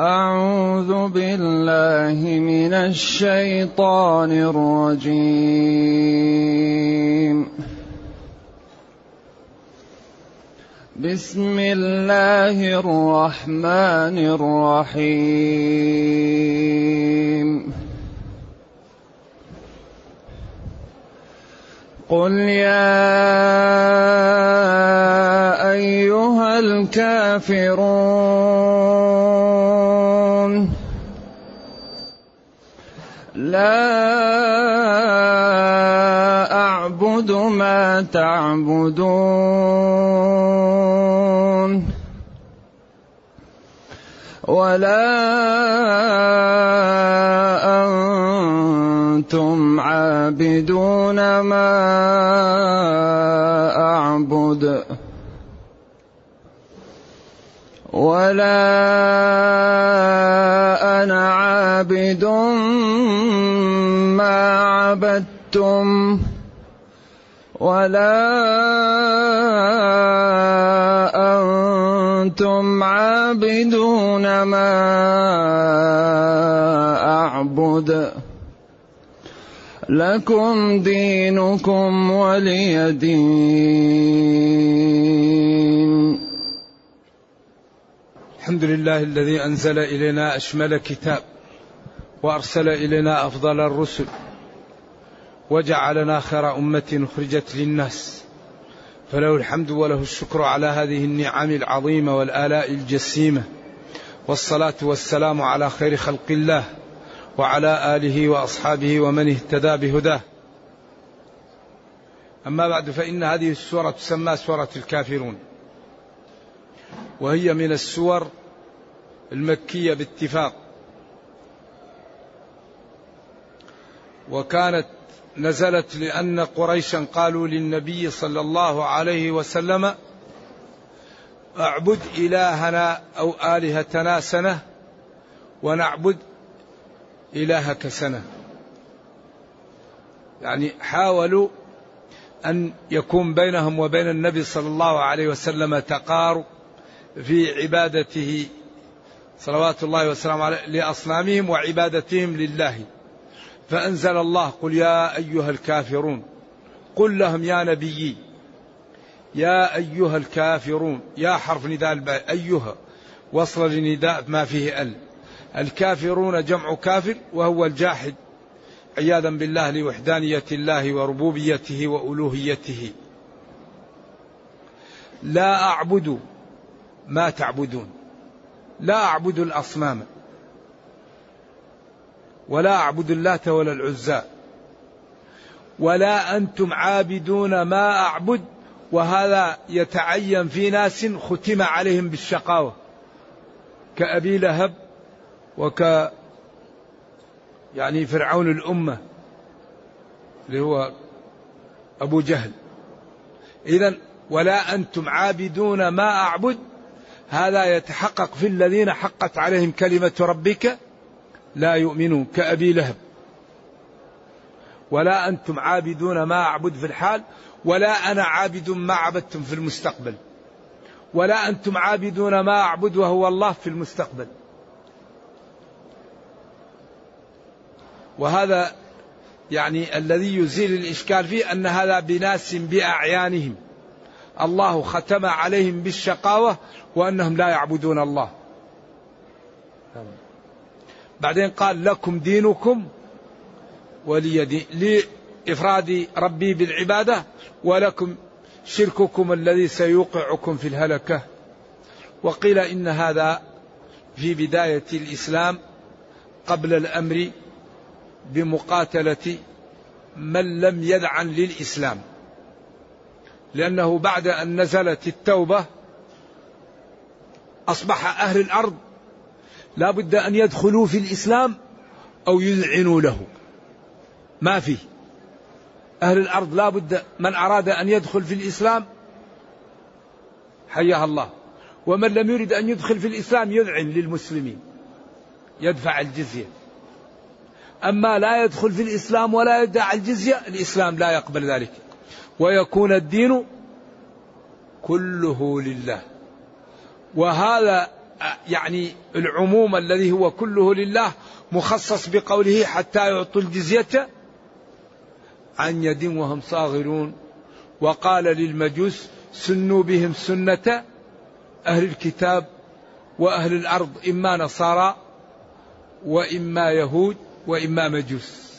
أعوذ بالله من الشيطان الرجيم. بسم الله الرحمن الرحيم. قل يا أيها الكافرون لا أعبد ما تعبدون ولا أنتم عابدون ما أعبد ولا أنا عابد عبدتم ولا أنتم عابدون ما أعبد. لكم دينكم ولي دين. الحمد لله الذي أنزل إلينا أشمل كتاب وأرسل إلينا أفضل الرسل. وجعلنا خير أمة أخرجت للناس فله الحمد وله الشكر على هذه النعم العظيمة والآلاء الجسيمة والصلاة والسلام على خير خلق الله وعلى آله وأصحابه ومن اهتدى بهداه. أما بعد فإن هذه السورة تسمى سورة الكافرون. وهي من السور المكية باتفاق. وكانت نزلت لأن قريشا قالوا للنبي صلى الله عليه وسلم اعبد إلهنا أو آلهتنا سنة ونعبد إلهك سنة. يعني حاولوا أن يكون بينهم وبين النبي صلى الله عليه وسلم تقارب في عبادته صلوات الله وسلامه عليه لأصنامهم وعبادتهم لله. فأنزل الله قل يا أيها الكافرون قل لهم يا نبيي يا أيها الكافرون يا حرف نداء أيها وصل لنداء ما فيه أل. الكافرون جمع كافر وهو الجاحد. عياذا بالله لوحدانية الله وربوبيته وألوهيته. لا أعبد ما تعبدون. لا أعبد الأصنام. ولا أعبد اللات ولا العزى. ولا أنتم عابدون ما أعبد وهذا يتعين في ناس ختم عليهم بالشقاوة. كأبي لهب وك يعني فرعون الأمة اللي هو أبو جهل. إذا ولا أنتم عابدون ما أعبد هذا يتحقق في الذين حقت عليهم كلمة ربك. لا يؤمنون كأبي لهب. ولا أنتم عابدون ما أعبد في الحال ولا أنا عابد ما عبدتم في المستقبل. ولا أنتم عابدون ما أعبد وهو الله في المستقبل. وهذا يعني الذي يزيل الإشكال فيه أن هذا بناس بأعيانهم. الله ختم عليهم بالشقاوة وأنهم لا يعبدون الله. بعدين قال لكم دينكم ولي دين لإفراد ربي بالعبادة ولكم شرككم الذي سيوقعكم في الهلكة. وقيل إن هذا في بداية الإسلام قبل الأمر بمقاتلة من لم يدعن للإسلام. لأنه بعد أن نزلت التوبة أصبح أهل الأرض لا بد أن يدخلوا في الإسلام أو يذعنوا له. ما فيه. أهل الأرض لا بد من أراد أن يدخل في الإسلام حياها الله. ومن لم يرد أن يدخل في الإسلام يذعن للمسلمين يدفع الجزية. أما لا يدخل في الإسلام ولا يدع الجزية الإسلام لا يقبل ذلك. ويكون الدين كله لله. وهذا يعني العموم الذي هو كله لله مخصص بقوله حتى يعطوا الجزية عن يد وهم صاغرون. وقال للمجوس سنوا بهم سنة أهل الكتاب وأهل الأرض إما نصارى وإما يهود وإما مجوس.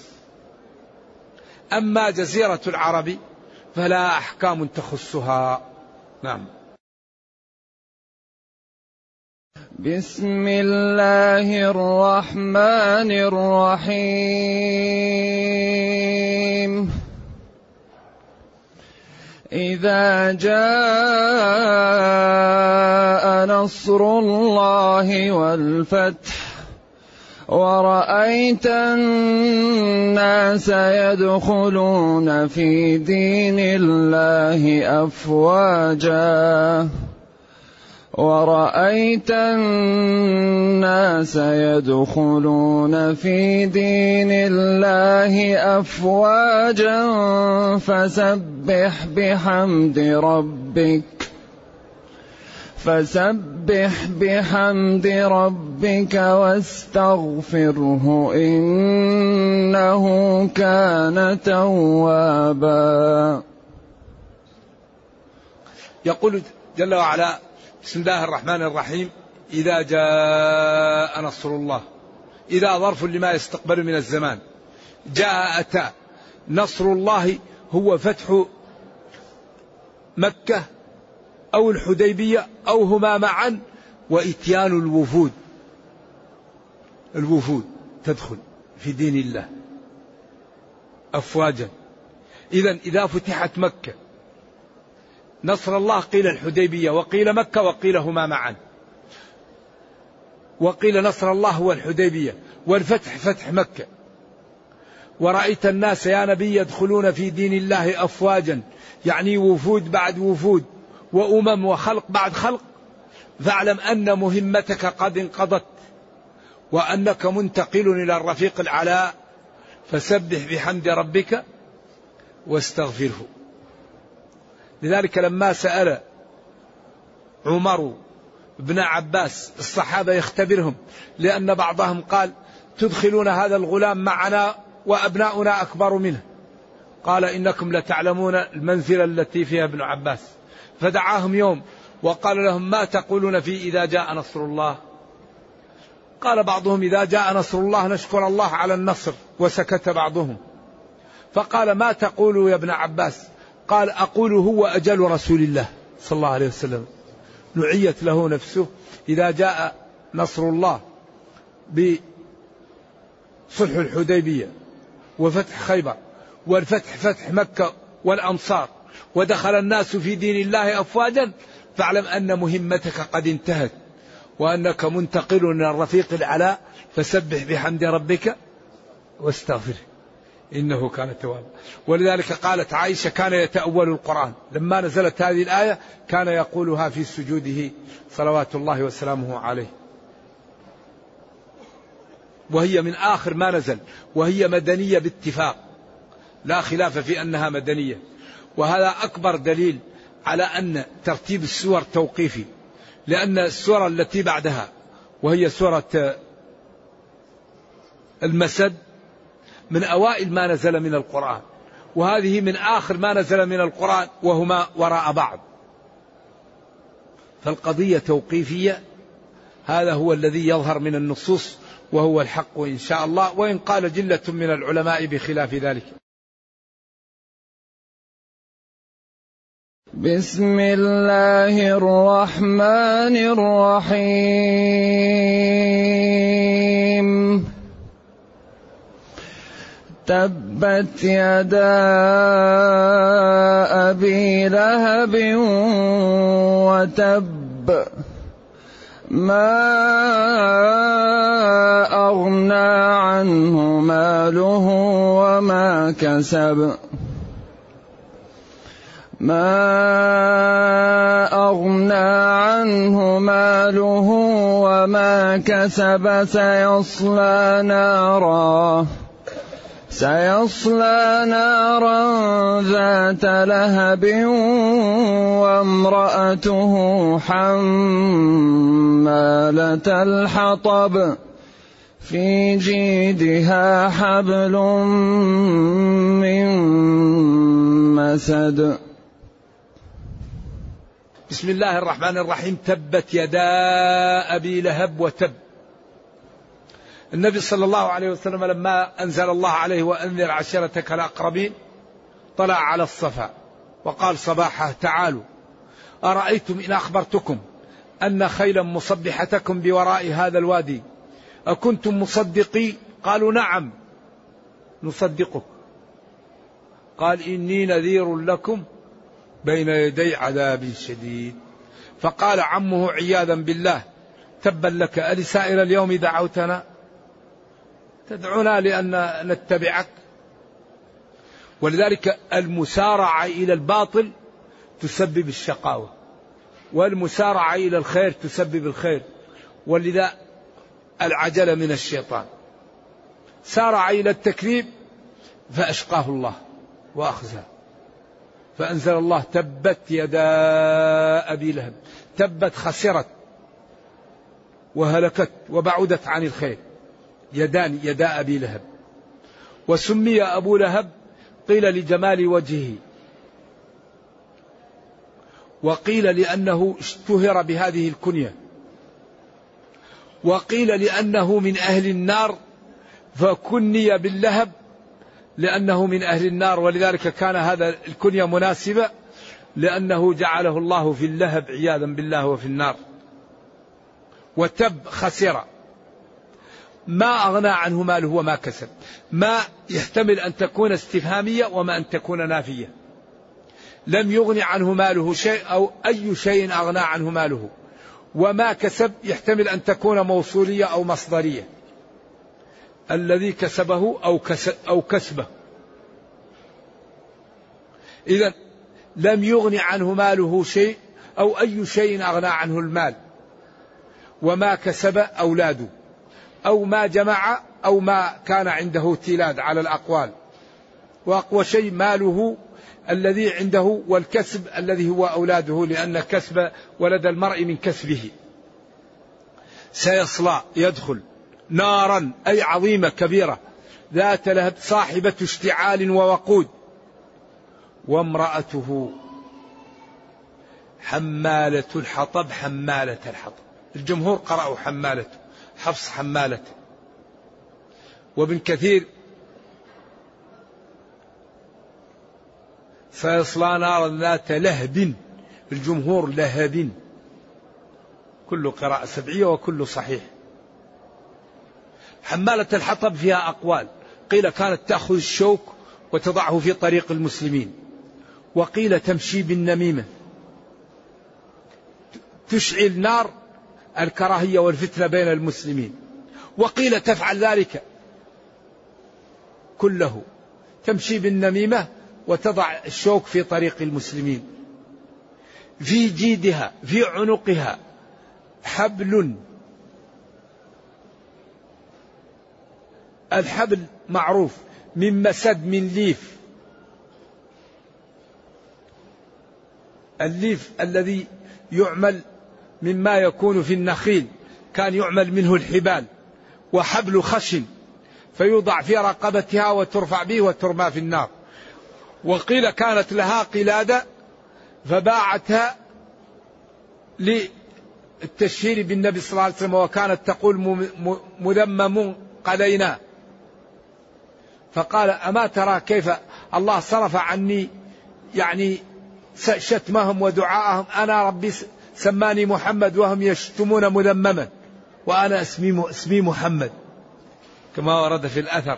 أما جزيرة العرب فلا أحكام تخصها. نعم. بسم الله الرحمن الرحيم. إذا جاء نصر الله والفتح ورأيت الناس يدخلون في دين الله أفواجا ورأيت الناس يدخلون في دين الله أفواجا فسبح بحمد ربك فسبح بحمد ربك واستغفره إنه كان توابا. يقول جل وعلا بسم الله الرحمن الرحيم. إذا جاء نصر الله إذا ظرف لما يستقبل من الزمان جاء أتى. نصر الله هو فتح مكة أو الحديبية أو هما معا وإتيان الوفود. الوفود تدخل في دين الله. أفواجا. إذا إذا فتحت مكة نصر الله قيل الحديبية وقيل مكة وقيل هما معا. وقيل نصر الله هو الحديبية والفتح فتح مكة. ورأيت الناس يا نبي يدخلون في دين الله أفواجا يعني وفود بعد وفود وأمم وخلق بعد خلق. فاعلم أن مهمتك قد انقضت وأنك منتقل إلى الرفيق العلاء فسبح بحمد ربك واستغفره. لذلك لما سأل عمر بن عباس الصحابة يختبرهم لأن بعضهم قال تدخلون هذا الغلام معنا وأبناؤنا أكبر منه. قال إنكم لتعلمون المنزلة التي فيها ابن عباس. فدعاهم يوم وقال لهم ما تقولون في إذا جاء نصر الله؟ قال بعضهم إذا جاء نصر الله نشكر الله على النصر وسكت بعضهم. فقال ما تقول يا ابن عباس؟ قال أقول هو أجل رسول الله صلى الله عليه وسلم. نعيت له نفسه إذا جاء نصر الله بصلح الحديبية وفتح خيبر والفتح فتح مكة والأمصار ودخل الناس في دين الله أفواجا فاعلم أن مهمتك قد انتهت وأنك منتقل إلى الرفيق العلاء فسبح بحمد ربك واستغفره إنه كان توابا ولذلك قالت عائشة كان يتأول القرآن. لما نزلت هذه الآية كان يقولها في سجوده صلوات الله وسلامه عليه. وهي من آخر ما نزل. وهي مدنية باتفاق. لا خلاف في أنها مدنية. وهذا أكبر دليل على أن ترتيب السور توقيفي. لأن السورة التي بعدها وهي سورة المسد من أوائل ما نزل من القرآن. وهذه من آخر ما نزل من القرآن وهما وراء بعض. فالقضية توقيفية. هذا هو الذي يظهر من النصوص وهو الحق إن شاء الله. وإن قال جلة من العلماء بخلاف ذلك. بسم الله الرحمن الرحيم. تبت يدا أبي لهب وتب ما أغنى عنه ماله وما كسب ما أغنى عنه ماله وما كسب سيصلى نارا سيصلى نارا ذات لهب وامرأته حمالة الحطب في جيدها حبل من مسد. بسم الله الرحمن الرحيم. تبت يدا أبي لهب وتب. النبي صلى الله عليه وسلم لما أنزل الله عليه وأنذر عشيرتك الأقربين طلع على الصفا وقال صباحه تعالوا. أرأيتم إن أخبرتكم أن خيلا مصبحتكم بوراء هذا الوادي؟ أكنتم مصدقي؟ قالوا نعم. نصدقك. قال إني نذير لكم بين يدي عذاب شديد. فقال عمه عياذا بالله تبا لك ألسائر اليوم دعوتنا؟ تدعونا لأن نتبعك. ولذلك المسارعة إلى الباطل تسبب الشقاوة والمسارعة إلى الخير تسبب الخير. ولذا العجلة من الشيطان. سارع إلى التكذيب فأشقاه الله وأخزاه. فأنزل الله تبت يدا أبي لهب تبت خسرت وهلكت وبعدت عن الخير. يدان يدا أبي لهب. وسمي أبو لهب قيل لجمال وجهه. وقيل لأنه اشتهر بهذه الكنية. وقيل لأنه من أهل النار فكني باللهب لأنه من أهل النار. ولذلك كان هذا الكنية مناسبة لأنه جعله الله في اللهب عياذا بالله وفي النار. وتب خسر ما أغنى عنه ماله وما كسب. ما يحتمل أن تكون استفهامية وما أن تكون نافية. لم يغن عنه ماله شيء أو أي شيء أغنى عنه ماله. وما كسب يحتمل أن تكون موصولية أو مصدرية. الذي كسبه أو, كسب أو كسبه. إذا لم يغن عنه ماله شيء أو أي شيء أغنى عنه المال. وما كسب أولاده. أو ما جمع أو ما كان عنده تلاد على الأقوال. وأقوى شيء ماله الذي عنده والكسب الذي هو أولاده لأن كسب ولد المرء من كسبه. سيصلى يدخل نارا أي عظيمة كبيرة. ذات لهب صاحبة اشتعال ووقود. وامرأته حمالة الحطب حمالة الحطب. الجمهور قرأوا حمالته. حفص حمالته وابن كثير سيصلى نارا ذات لهب الجمهور لهب. كل قراءة سبعية وكل صحيح. حمالة الحطب فيها أقوال. قيل كانت تأخذ الشوك وتضعه في طريق المسلمين. وقيل تمشي بالنميمة. تشعل نار الكراهية والفتنة بين المسلمين. وقيل تفعل ذلك كله تمشي بالنميمة وتضع الشوك في طريق المسلمين. في جيدها في عنقها حبل الحبل معروف من مسد من ليف. الليف الذي يعمل مما يكون في النخيل كان يعمل منه الحبال وحبل خشن فيوضع في رقبتها وترفع به وترمى في النار. وقيل كانت لها قلادة فباعتها للتشهير بالنبي صلى الله عليه وسلم وكانت تقول مذمم قلينا. فقال أما ترى كيف الله صرف عني يعني شتمهم ودعاءهم؟ أنا ربي سماني محمد وهم يشتمون مذمما. وأنا اسمي, اسمي محمد. كما ورد في الأثر.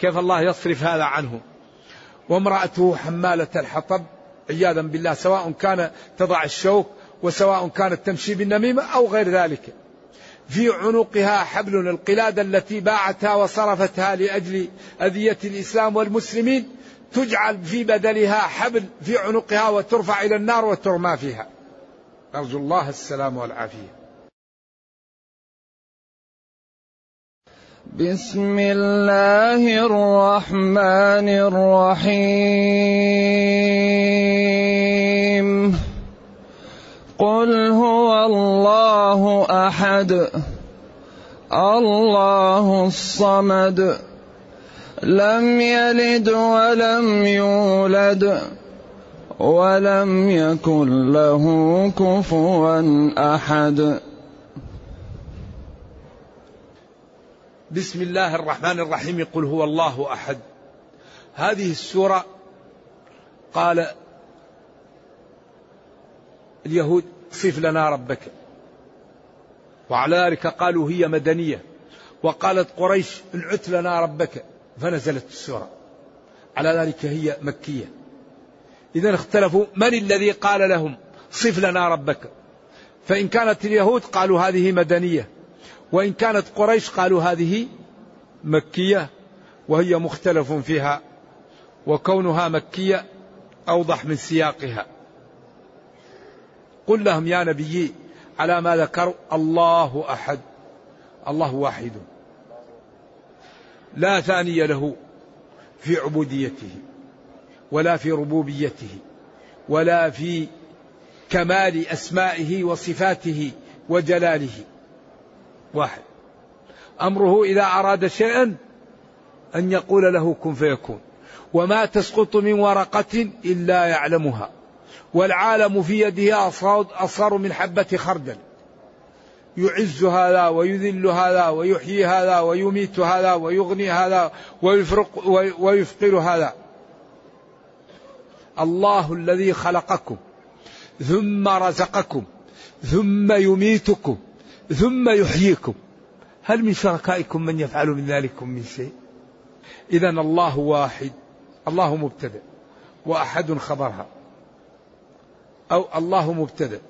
كيف الله يصرف هذا عنه؟ وامرأته حمالة الحطب. عياذا بالله سواء كان تضع الشوك وسواء كانت تمشي بالنميمة أو غير ذلك. في عنقها حبل القلادة التي باعتها وصرفتها لأجل أذية الإسلام والمسلمين. تجعل في بدلها حبل في عنقها وترفع إلى النار وترمى فيها. أرجو الله السلام والعافية. بسم الله الرحمن الرحيم. قل هو الله أحد. الله الصمد. لم يلد ولم يولد. ولم يكن له كفوا أحد. بسم الله الرحمن الرحيم. قل هو الله أحد. هذه السورة قال اليهود صف لنا ربك. وعلى ذلك قالوا هي مدنية. وقالت قريش انعت لنا ربك. فنزلت السورة. على ذلك هي مكية. اذا اختلفوا. من الذي قال لهم صف لنا ربك؟ فإن كانت اليهود قالوا هذه مدنية. وإن كانت قريش قالوا هذه مكية. وهي مختلف فيها. وكونها مكية أوضح من سياقها. قل لهم يا نبي على ما ذكروا الله أحد. الله واحد. لا ثاني له في عبوديته. ولا في ربوبيته ولا في كمال أسمائه وصفاته وجلاله. واحد. أمره إذا أراد شيئا أن يقول له كن فيكون. وما تسقط من ورقة إلا يعلمها. والعالم في يده أصغر من حبة خردل. يعز هذا ويذل هذا ويحيي هذا ويميت هذا ويغني هذا ويفرق ويفقر هذا. الله الذي خلقكم ثم رزقكم ثم يميتكم ثم يحييكم. هل من شركائكم من يفعل من ذلكم من شيء؟ إذا الله واحد الله مبتدأ وأحد خبرها. أو الله مبتدأ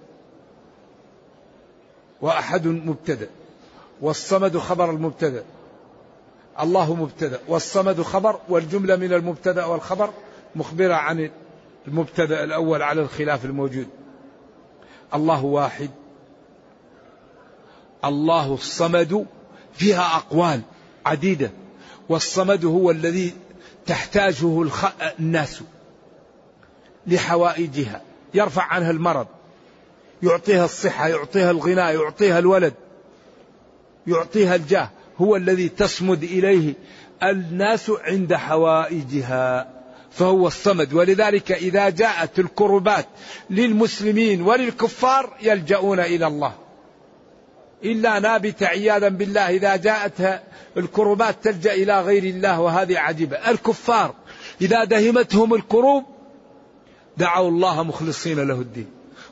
وأحد مبتدأ والصمد خبر المبتدأ. الله مبتدأ والصمد خبر والجملة من المبتدأ والخبر مخبرة عن المبتدأ الأول على الخلاف الموجود. الله واحد. الله الصمد. فيها أقوال عديدة. والصمد هو الذي تحتاجه الناس لحوائجها. يرفع عنها المرض. يعطيها الصحة يعطيها الغناء يعطيها الولد يعطيها الجاه. هو الذي تصمد إليه الناس عند حوائجها. فهو الصمد. ولذلك إذا جاءت الكربات للمسلمين وللكفار يلجؤون إلى الله. إلا نابت عياذا بالله إذا جاءتها الكربات تلجأ إلى غير الله وهذه عجيبة. الكفار إذا دهمتهم الكروب دعوا الله مخلصين له الدين.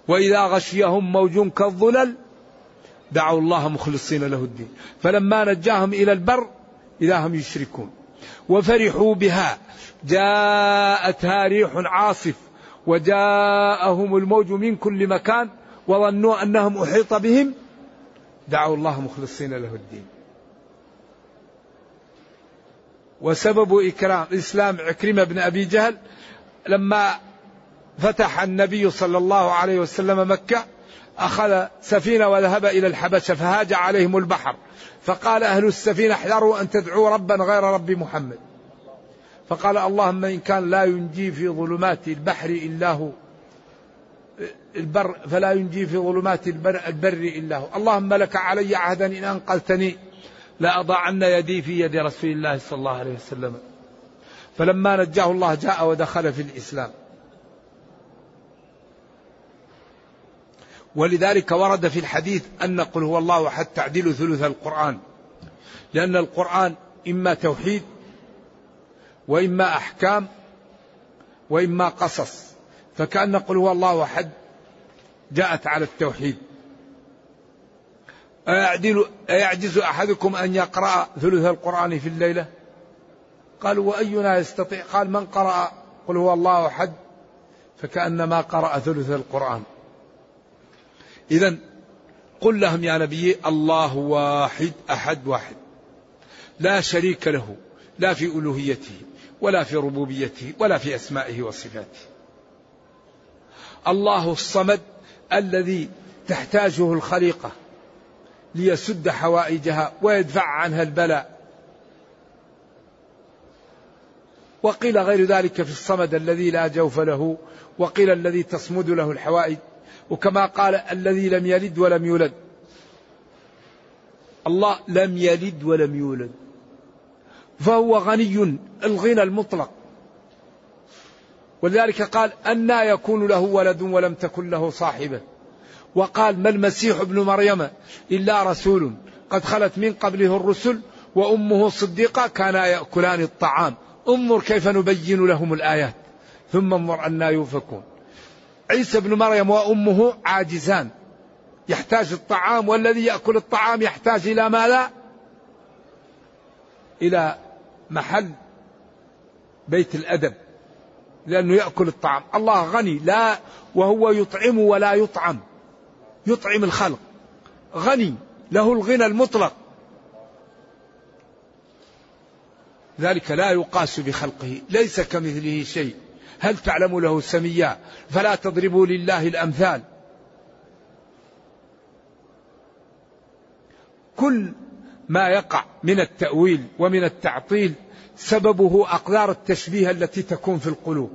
وإذا غشيهم موج كالظلل دعوا الله مخلصين له الدين. فلما نجاهم إلى البر إذا هم يشركون. وفرحوا بها. جاءتها ريح عاصف وجاءهم الموج من كل مكان وظنوا أنهم أحيط بهم. دعوا الله مخلصين له الدين. وسبب إكرام إسلام عكرمة بن أبي جهل لما فتح النبي صلى الله عليه وسلم مكة أخذ سفينة وذهب إلى الحبشة فهاج عليهم البحر. فقال أهل السفينة احذروا أن تدعوا ربا غير رب محمد. فقال اللهم إن كان لا ينجي في ظلمات البحر إلا هو. البر فلا ينجي في ظلمات البر, البر إلا هو. اللهم لك علي عهدا إن أنقذتني لأضعن يدي في يد رسول الله صلى الله عليه وسلم. فلما نجاه الله جاء ودخل في الإسلام. ولذلك ورد في الحديث أن قل هو الله أحد تعديل ثلث القرآن. لأن القرآن إما توحيد وإما أحكام وإما قصص. فكأن قل هو الله أحد جاءت على التوحيد. أيعدل أيعجز أحدكم أن يقرأ ثلث القرآن في الليلة؟ قالوا وأينا يستطيع؟ قال من قرأ قل هو الله أحد؟ فكأنما قرأ ثلث القرآن. إذا قل لهم يا نبي الله واحد أحد واحد. لا شريك له لا في ألوهيته ولا في ربوبيته ولا في أسمائه وصفاته. الله الصمد الذي تحتاجه الخليقة ليسد حوائجها ويدفع عنها البلاء. وقيل غير ذلك في الصمد الذي لا جوف له وقيل الذي تصمد له الحوائج. وكما قال الذي لم يلد ولم يولد. الله لم يلد ولم يولد. فهو غني الغنى المطلق. ولذلك قال أنا يكون له ولد ولم تكن له صاحبة. وقال ما المسيح ابن مريم إلا رسول قد خلت من قبله الرسل وأمه صديقة كانا يأكلان الطعام. انظر كيف نبين لهم الآيات. ثم انظر أنا يوفكون. عيسى ابن مريم وأمه عاجزان. يحتاج الطعام والذي يأكل الطعام يحتاج إلى ماذا؟ إلى محل بيت الأدب لأنه يأكل الطعام. الله غني لا وهو يطعم ولا يطعم. يطعم الخلق. غني له الغنى المطلق. ذلك لا يقاس بخلقه ليس كمثله شيء. هل تعلم له سميا فلا تضربوا لله الأمثال. كل ما يقع من التأويل ومن التعطيل سببه أقدار التشبيه التي تكون في القلوب.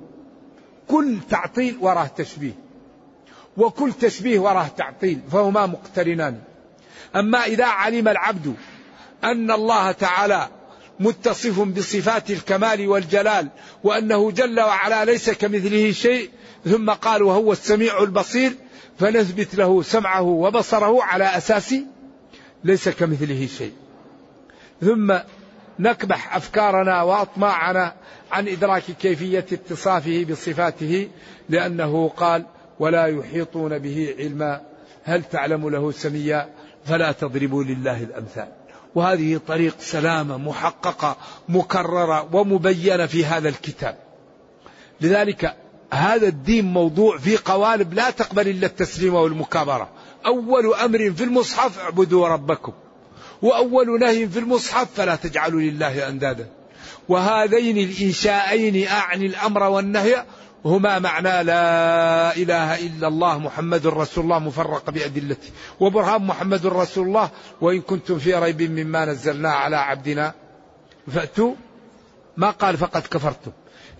كل تعطيل وراه تشبيه وكل تشبيه وراه تعطيل فهما مقترنان. أما إذا علم العبد أن الله تعالى متصف بصفات الكمال والجلال وأنه جل وعلا ليس كمثله شيء ثم قال وهو السميع البصير فنثبت له سمعه وبصره على أساس ليس كمثله شيء. ثم نكبح أفكارنا وأطماعنا عن إدراك كيفية اتصافه بصفاته لأنه قال ولا يحيطون به علما هل تعلم له سميا؟ فلا تضربوا لله الأمثال. وهذه طريق سلامة محققة مكررة ومبينة في هذا الكتاب. لذلك هذا الدين موضوع في قوالب لا تقبل إلا التسليم والمكابرة. أول أمر في المصحف اعبدوا ربكم. وأول نهي في المصحف فلا تجعلوا لله أندادا. وهذين الإنشاءين أعني الأمر والنهي هما معنى لا إله إلا الله محمد رسول الله مفرق بأدلته. وبرهان محمد رسول الله وإن كنتم في ريب مما نزلنا على عبدنا فأتوا ما قال فقد كفرتم.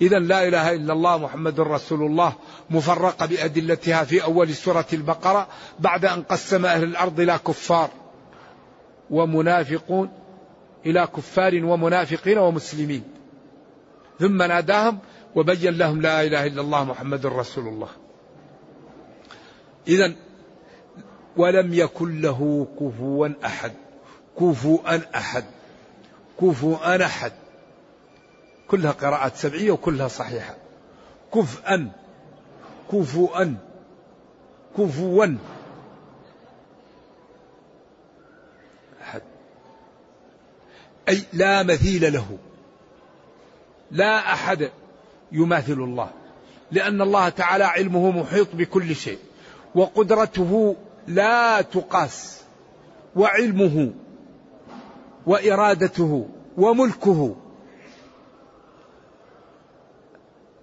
إذا لا إله إلا الله محمد رسول الله مفرقة بأدلتها في أول سورة البقرة بعد أن قسم أهل الأرض إلى كفار ومنافقون إلى كفار ومنافقين ومسلمين. ثم ناداهم وبين لهم لا إله إلا الله محمد رسول الله. إذا ولم يكن له كفوا أحد. كفوا أحد. كفوا أحد. كلها قراءات سبعية وكلها صحيحة. كفءا كفوا. كفوا. أي لا مثيل له. لا أحد. يماثل الله. لأن الله تعالى علمه محيط بكل شيء. وقدرته لا تقاس. وعلمه وإرادته وملكه.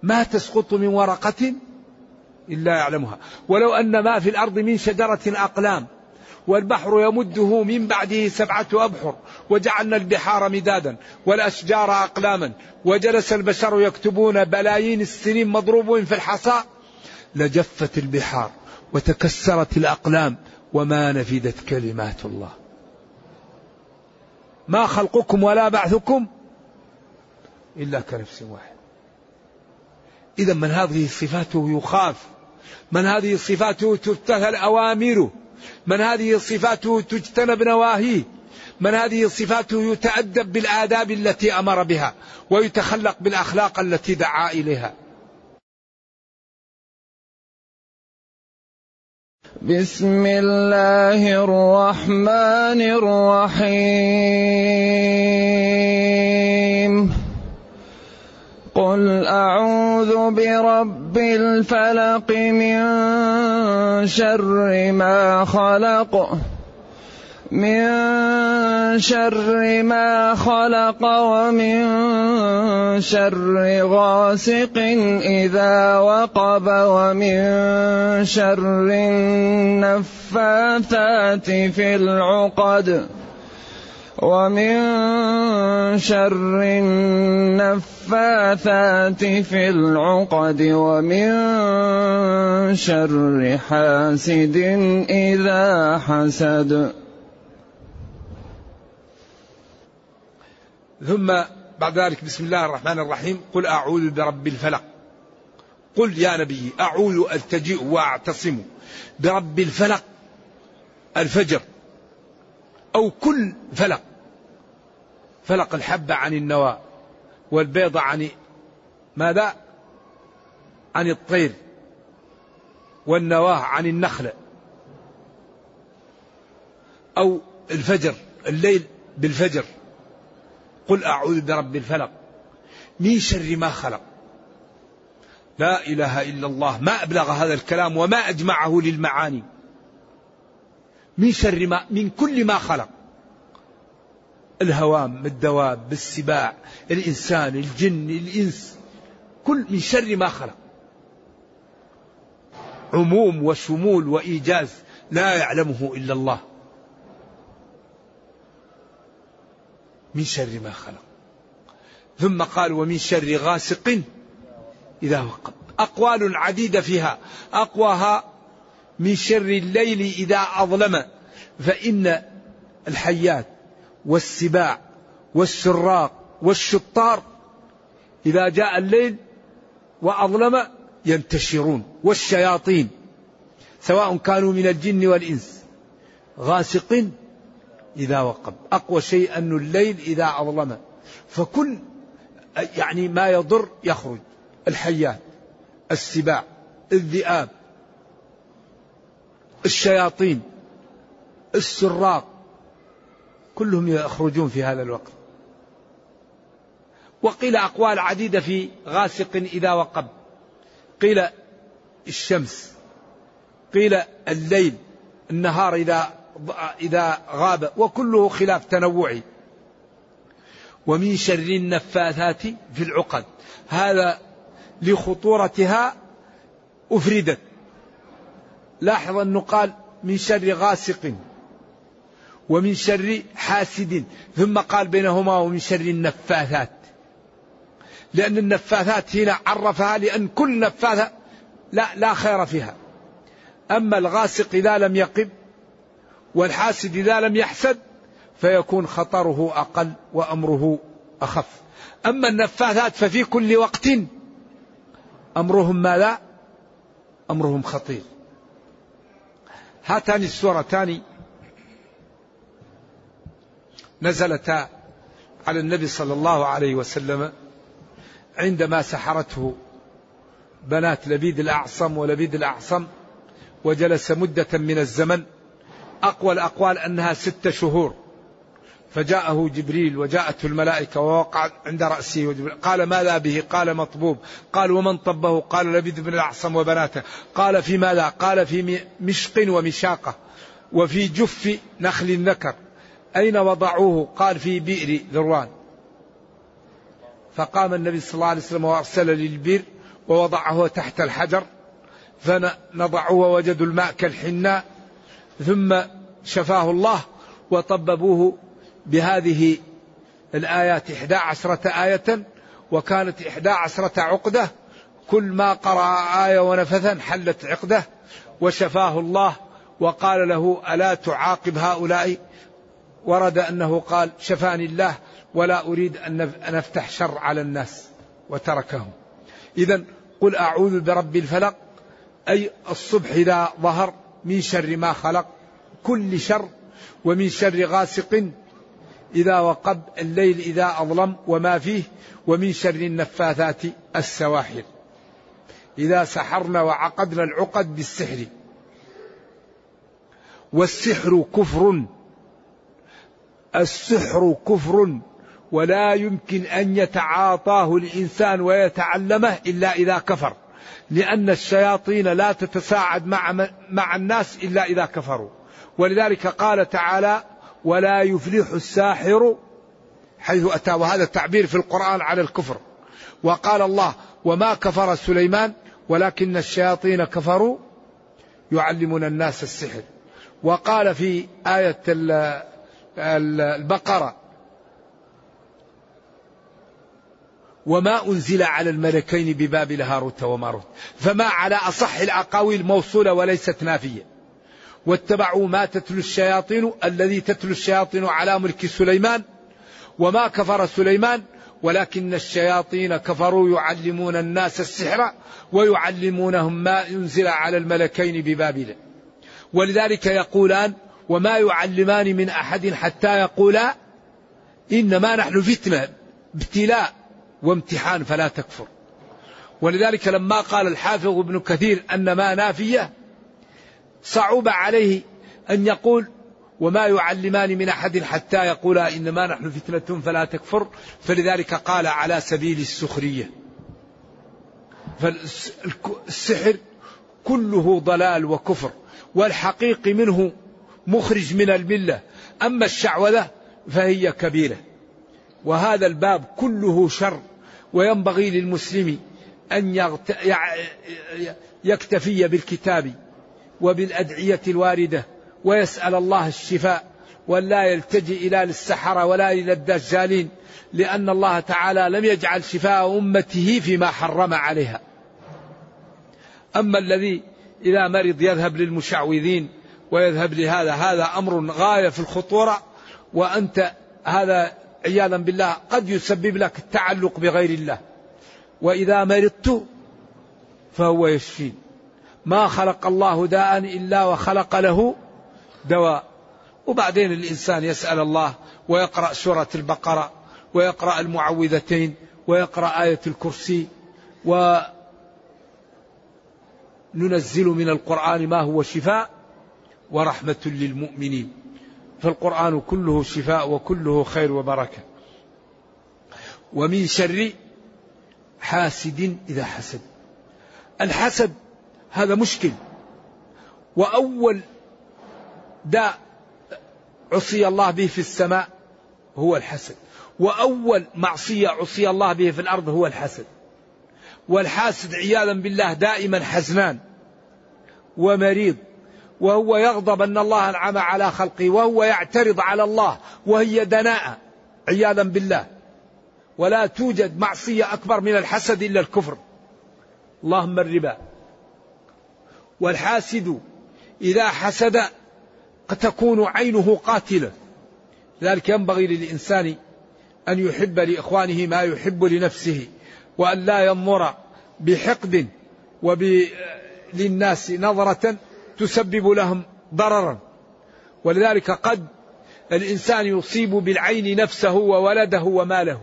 ما تسقط من ورقة إلا يعلمها. ولو أن ما في الأرض من شجرة أقلام. والبحر يمده من بعده سبعة أبحر وجعلنا البحار مدادا والأشجار أقلاما وجلس البشر يكتبون بلايين السنين مضروبين في الحصى. لجفت البحار وتكسرت الأقلام وما نفدت كلمات الله. ما خلقكم ولا بعثكم إلا كنفس واحد إذا من هذه صفاته يخاف من هذه صفاته تبتهل أوامره. من هذه صفاته تجتنب نواهيه؟ من هذه صفاته يتأدب بالآداب التي أمر بها ويتخلق بالأخلاق التي دعا إليها؟ بسم الله الرحمن الرحيم. قل أعوذ برب الفلق من شر ما خلق. من شر ما خلق ومن شر غاسق إذا وقب ومن شر النفاثات في العقد. ومن شر النفاثات في العقد ومن شر حاسد إذا حسد. ثم بعد ذلك بسم الله الرحمن الرحيم. قل أعوذ برب الفلق. قل يا نبي أعوذ ألتجئ وأعتصم برب الفلق. الفجر. أو كل فلق. فلق الحبة عن النواة والبيضة عن ماذا؟ عن الطير. والنواة عن النخلة أو الفجر الليل بالفجر. قل أعوذ برب الفلق. من شر ما خلق. لا إله إلا الله. ما أبلغ هذا الكلام وما أجمعه للمعاني. من شر ما من كل ما خلق. الهوام الدواب السباع الإنسان الجن الإنس كل من شر ما خلق. عموم وشمول وإيجاز لا يعلمه إلا الله. من شر ما خلق. ثم قال ومن شر غاسق إذا وقب. أقوال عديدة فيها. أقواها من شر الليل إذا أظلم. فإن الحيات والسباع والسراق والشطار إذا جاء الليل وأظلم ينتشرون. والشياطين سواء كانوا من الجن والإنس غاسق إذا وقب. أقوى شيء أن الليل إذا أظلم. فكل يعني ما يضر يخرج. الحيات السباع الذئاب الشياطين السراق كلهم يخرجون في هذا الوقت. وقيل أقوال عديدة في غاسق إذا وقب. قيل الشمس قيل الليل النهار إذا إذا غاب وكله خلاف تنوعي. ومن شر النفاثات في العقد. هذا لخطورتها أفردت. لاحظ أنه قال من شر غاسق ومن شر حاسد ثم قال بينهما ومن شر النفاثات. لأن النفاثات هنا عرفها لأن كل نفاثة لا لا خير فيها. أما الغاسق إذا لم يقب والحاسد إذا لم يحسد فيكون خطره أقل وأمره أخف. أما النفاثات ففي كل وقت أمرهم ماذا؟ أمرهم خطير. هاتان السورتان. نزلتا على النبي صلى الله عليه وسلم عندما سحرته بنات لبيد الأعصم ولبيد الأعصم وجلس مدة من الزمن. أقوى الأقوال أنها ستة شهور. فجاءه جبريل وجاءته الملائكة ووقع عند رأسه وجبريل. قال ماذا به؟ قال مطبوب. قال ومن طبه؟ قال لبيد بن الأعصم وبناته. قال في ماذا؟ قال في مشق ومشاقة. وفي جف نخل النكر. أين وضعوه؟ قال في بئر ذروان. فقام النبي صلى الله عليه وسلم وأرسل للبئر ووضعه تحت الحجر. فنضعوه ووجدوا الماء كالحناء. ثم شفاه الله وطببوه بهذه الآيات إحدى عشرة آية وكانت إحدى عشرة عقدة. كل ما قرأ آية ونفثا حلت عقدة. وشفاه الله وقال له ألا تعاقب هؤلاء؟ ورد أنه قال شفاني الله ولا أريد أن أفتح شر على الناس. وتركهم. إذا قل أعوذ برب الفلق أي الصبح إذا ظهر من شر ما خلق كل شر ومن شر غاسق إذا وقب الليل إذا أظلم وما فيه ومن شر النفاثات السواحل. إذا سحرنا وعقدنا العقد بالسحر. والسحر كفر. السحر كفر. ولا يمكن أن يتعاطاه الإنسان ويتعلمه إلا إذا كفر. لأن الشياطين لا تتساعد مع, مع الناس إلا إذا كفروا. ولذلك قال تعالى ولا يفلح الساحر حيث أتى. وهذا التعبير في القرآن على الكفر. وقال الله وما كفر سليمان ولكن الشياطين كفروا يعلمون الناس السحر. وقال في آية البقرة وما أنزل على الملكين ببابل هاروت وماروت. فما على أصح الأقاويل موصولة وليست نافية. واتبعوا ما تتلو الشياطين الذي تتلو الشياطين على ملك سليمان وما كفر سليمان ولكن الشياطين كفروا يعلمون الناس السحر ويعلمونهم ما أنزل على الملكين ببابل. ولذلك يقولان وما يعلمان من أحد حتى يقولا إنما نحن فتنة ابتلاء وامتحان فلا تكفر. ولذلك لما قال الحافظ ابن كثير أن ما نافية صعب عليه أن يقول وما يعلمان من أحد حتى يقولا إنما نحن فتنة فلا تكفر. فلذلك قال على سبيل السخرية. فالسحر كله ضلال وكفر والحقيق منه مخرج من الملة. أما الشعوذة فهي كبيرة وهذا الباب كله شر. وينبغي للمسلم أن يكتفي بالكتاب. وبالأدعية الواردة ويسأل الله الشفاء ولا يلتجئ إلى السحرة ولا إلى الدجالين لأن الله تعالى لم يجعل شفاء أمته فيما حرم عليها. أما الذي إذا مرض يذهب للمشعوذين ويذهب لهذا هذا أمر غاية في الخطورة وأنت هذا عياذا بالله قد يسبب لك التعلق بغير الله. وإذا مرضت فهو يشفين. ما خلق الله داء إلا وخلق له دواء. وبعدين الإنسان يسأل الله ويقرأ سورة البقرة ويقرأ المعوذتين ويقرأ آية الكرسي وننزل من القرآن ما هو شفاء ورحمة للمؤمنين. فالقرآن كله شفاء وكله خير وبركة. ومن شر حاسد إذا حسد. الحسد هذا مشكل. وأول داء عصي الله به في السماء هو الحسد. وأول معصية عصي الله به في الأرض هو الحسد. والحاسد عياذا بالله دائما حزنان ومريض. وهو يغضب أن الله أنعم على خلقه. وهو يعترض على الله. وهي دناءة عياذا بالله. ولا توجد معصية أكبر من الحسد إلا الكفر. اللهم الربا. والحاسد إذا حسد تكون عينه قاتلة. لذلك ينبغي للإنسان أن يحب لإخوانه ما يحب لنفسه وأن لا ينظر بحقد وب للناس نظرة تسبب لهم ضررا. ولذلك قد الإنسان يصيب بالعين نفسه وولده وماله.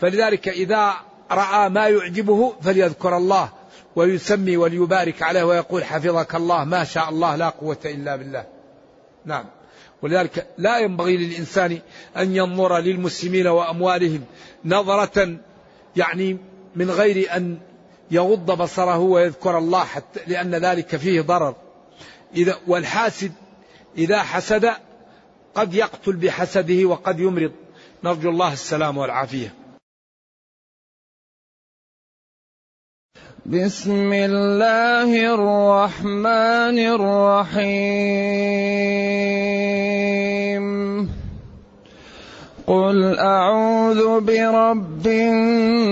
فلذلك إذا رأى ما يعجبه فليذكر الله. ويسمي وليبارك عليه ويقول حفظك الله ما شاء الله لا قوة إلا بالله. نعم. ولذلك لا ينبغي للإنسان أن ينظر للمسلمين وأموالهم نظرة يعني من غير أن يغض بصره ويذكر الله حتى لأن ذلك فيه ضرر. إذا والحاسد إذا حسد قد يقتل بحسده وقد يمرض. نرجو الله السلام والعافية. بسم الله الرحمن الرحيم. قل أعوذ برب الناس.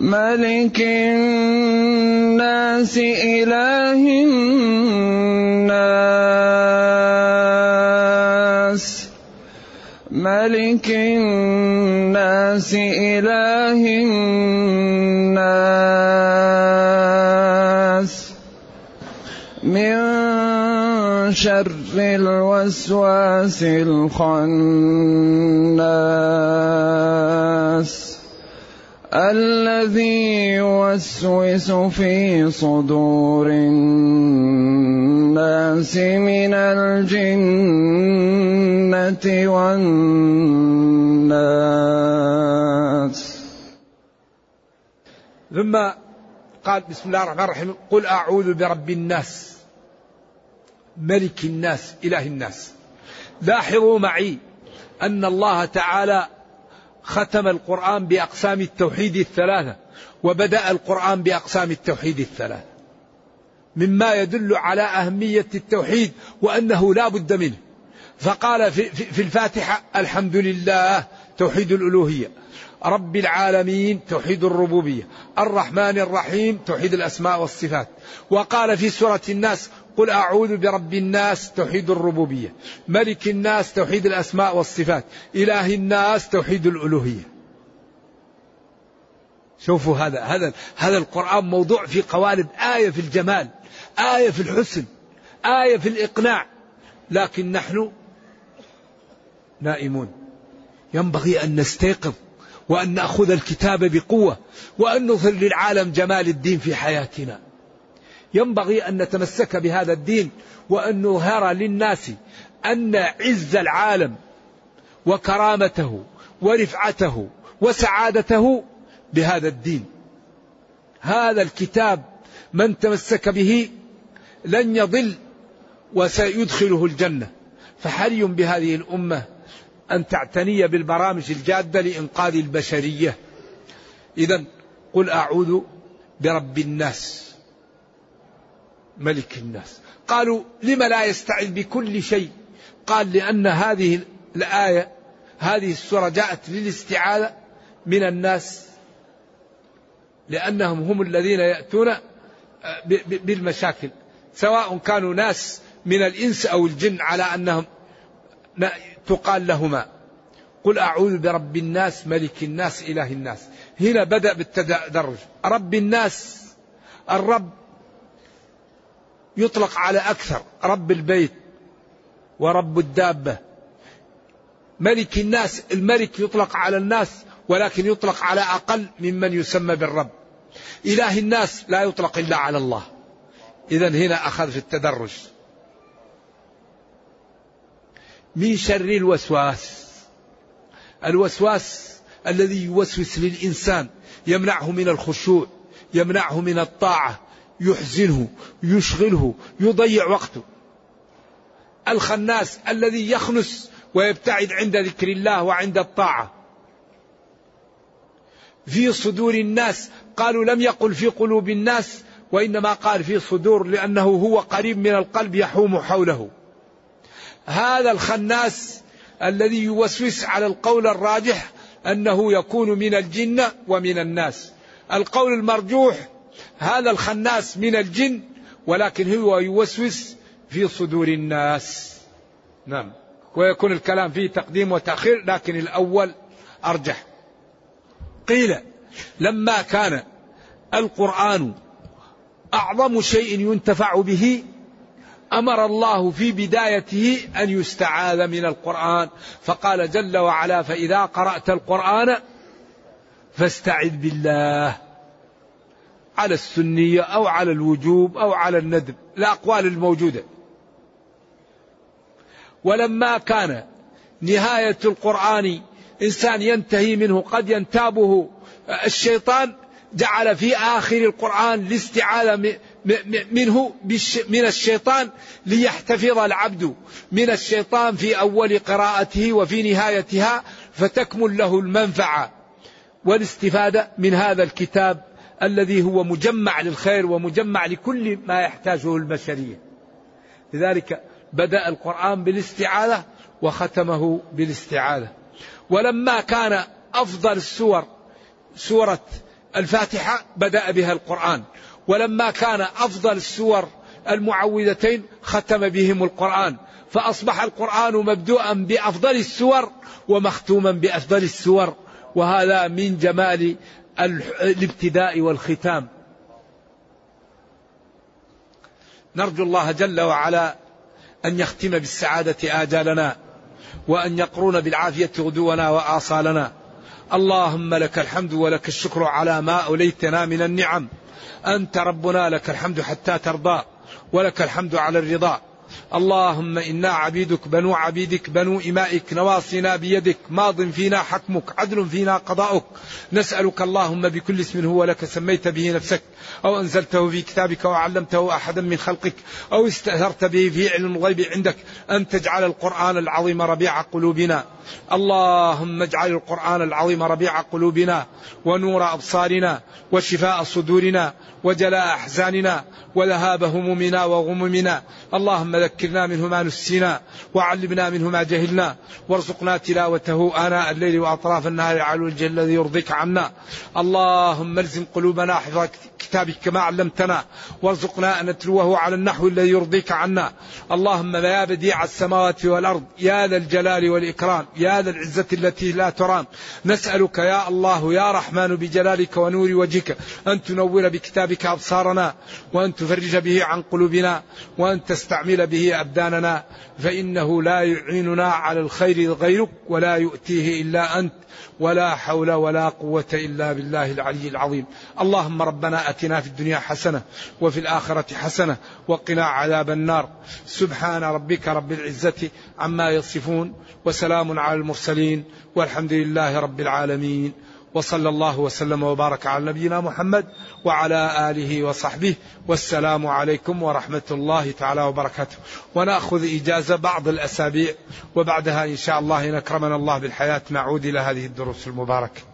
ملك الناس إله الناس. ملك الناس إله الناس من شر الوسواس الخناس الذي يوسوس في صدور الناس من الجنة والناس. ثم قال بسم الله الرحمن الرحيم قل أعوذ برب الناس ملك الناس إله الناس. لاحظوا معي أن الله تعالى ختم القرآن بأقسام التوحيد الثلاثة وبدأ القرآن بأقسام التوحيد الثلاثة. مما يدل على أهمية التوحيد وأنه لا بد منه. فقال في, في, في الفاتحة الحمد لله توحيد الألوهية. رب العالمين توحيد الربوبية. الرحمن الرحيم توحيد الأسماء والصفات. وقال في سورة الناس قل أعوذ برب الناس توحيد الربوبية. ملك الناس توحيد الأسماء والصفات. إله الناس توحيد الألوهية. شوفوا هذا هذا هذا القرآن موضوع في قوالب آية في الجمال آية في الحسن آية في الإقناع. لكن نحن نائمون. ينبغي أن نستيقظ وأن نأخذ الكتاب بقوة وأن نظهر للعالم جمال الدين في حياتنا. ينبغي أن نتمسك بهذا الدين وأن نظهر للناس أن عز العالم وكرامته ورفعته وسعادته بهذا الدين. هذا الكتاب من تمسك به لن يضل وسيدخله الجنة. فحري بهذه الأمة أن تعتني بالبرامج الجادة لإنقاذ البشرية. إذا قل أعوذ برب الناس ملك الناس. قالوا لم لا يستعذ بكل شيء؟ قال لأن هذه الآية هذه السورة جاءت للاستعاذة من الناس لأنهم هم الذين يأتون آه، بالمشاكل. سواء كانوا ناس من الإنس أو الجن على أنهم تقال لهما. قل أعوذ برب الناس ملك الناس إله الناس. هنا بدأ بالتدرج. رب الناس الرب يطلق على أكثر. رب البيت ورب الدابة. ملك الناس الملك يطلق على الناس ولكن يطلق على أقل ممن يسمى بالرب. إله الناس لا يطلق إلا على الله. إذا هنا أخذ في التدرج. من شر الوسواس. الوسواس الذي يوسوس للإنسان يمنعه من الخشوع يمنعه من الطاعة يحزنه يشغله يضيع وقته. الخناس الذي يخنس ويبتعد عند ذكر الله وعند الطاعة. في صدور الناس قالوا لم يقل في قلوب الناس وإنما قال في صدور لأنه هو قريب من القلب يحوم حوله. هذا الخناس الذي يوسوس على القول الراجح أنه يكون من الجن ومن الناس. القول المرجوح هذا الخناس من الجن ولكن هو يوسوس في صدور الناس. نعم. ويكون الكلام فيه تقديم وتأخير لكن الأول أرجح. قيل لما كان القرآن أعظم شيء ينتفع به أمر الله في بدايته أن يستعاذ من القرآن. فقال جل وعلا فإذا قرأت القرآن فاستعذ بالله. على السنية أو على الوجوب أو على الندب الأقوال الموجودة. ولما كان نهاية القرآن إنسان ينتهي منه قد ينتابه الشيطان جعل في آخر القرآن الاستعاذة منه من الشيطان ليحتفظ العبد من الشيطان في أول قراءته وفي نهايتها فتكمل له المنفعة والاستفادة من هذا الكتاب الذي هو مجمع للخير ومجمع لكل ما يحتاجه البشرية. لذلك بدأ القرآن بالاستعاذة وختمه بالاستعاذة. ولما كان أفضل السور سورة الفاتحة بدأ بها القرآن ولما كان أفضل السور المعوذتين ختم بهم القرآن فأصبح القرآن مبدوءا بأفضل السور ومختوما بأفضل السور وهذا من جمال الابتداء والختام. نرجو الله جل وعلا أن يختم بالسعادة آجالنا وأن يقرون بالعافية غدونا وآصالنا. اللهم لك الحمد ولك الشكر على ما أوليتنا من النعم. أنت ربنا لك الحمد حتى ترضى ولك الحمد على الرضا. اللهم إنا عبيدك بنو عبيدك بنو إمائك نواصينا بيدك ماض فينا حكمك عدل فينا قضاؤك. نسألك اللهم بكل اسم هو لك سميت به نفسك أو أنزلته في كتابك وعلمته أحدا من خلقك أو استأثرت به في علم الغيب عندك. أن تجعل القرآن العظيم ربيع قلوبنا. اللهم اجعل القرآن العظيم ربيع قلوبنا ونور أبصارنا وشفاء صدورنا وجلاء أحزاننا وذهاب همومنا وغمومنا. اللهم ذكرنا منه ما نسينا وعلمنا منه ما جهلنا. وارزقنا تلاوته آناء الليل وأطراف النهار على الوجه الذي يرضيك عنا. اللهم الزم قلوبنا حفظ كتابك كما علمتنا وارزقنا أن نتلوه على النحو الذي يرضيك عنا. اللهم يا بديع السماوات والأرض يا ذا الجلال والإكرام يا ذا العزة التي لا ترام. نسألك يا الله يا رحمن بجلالك ونور وجهك أن تنور بكتابك أبصارنا وأن تفرج به عن قلوبنا وأن تستعمل به أبداننا. فإنه لا يعيننا على الخير غيرك ولا يؤتيه إلا أنت. ولا حول ولا قوة إلا بالله العلي العظيم. اللهم ربنا أتنا في الدنيا حسنة وفي الآخرة حسنة وقنا عذاب النار. سبحان ربك رب العزة عما يصفون وسلام على المرسلين والحمد لله رب العالمين. وصلى الله وسلم وبارك على نبينا محمد وعلى آله وصحبه والسلام عليكم ورحمة الله تعالى وبركاته. ونأخذ إجازة بعض الأسابيع وبعدها إن شاء الله ان اكرمنا الله بالحياة نعود إلى هذه الدروس المباركة.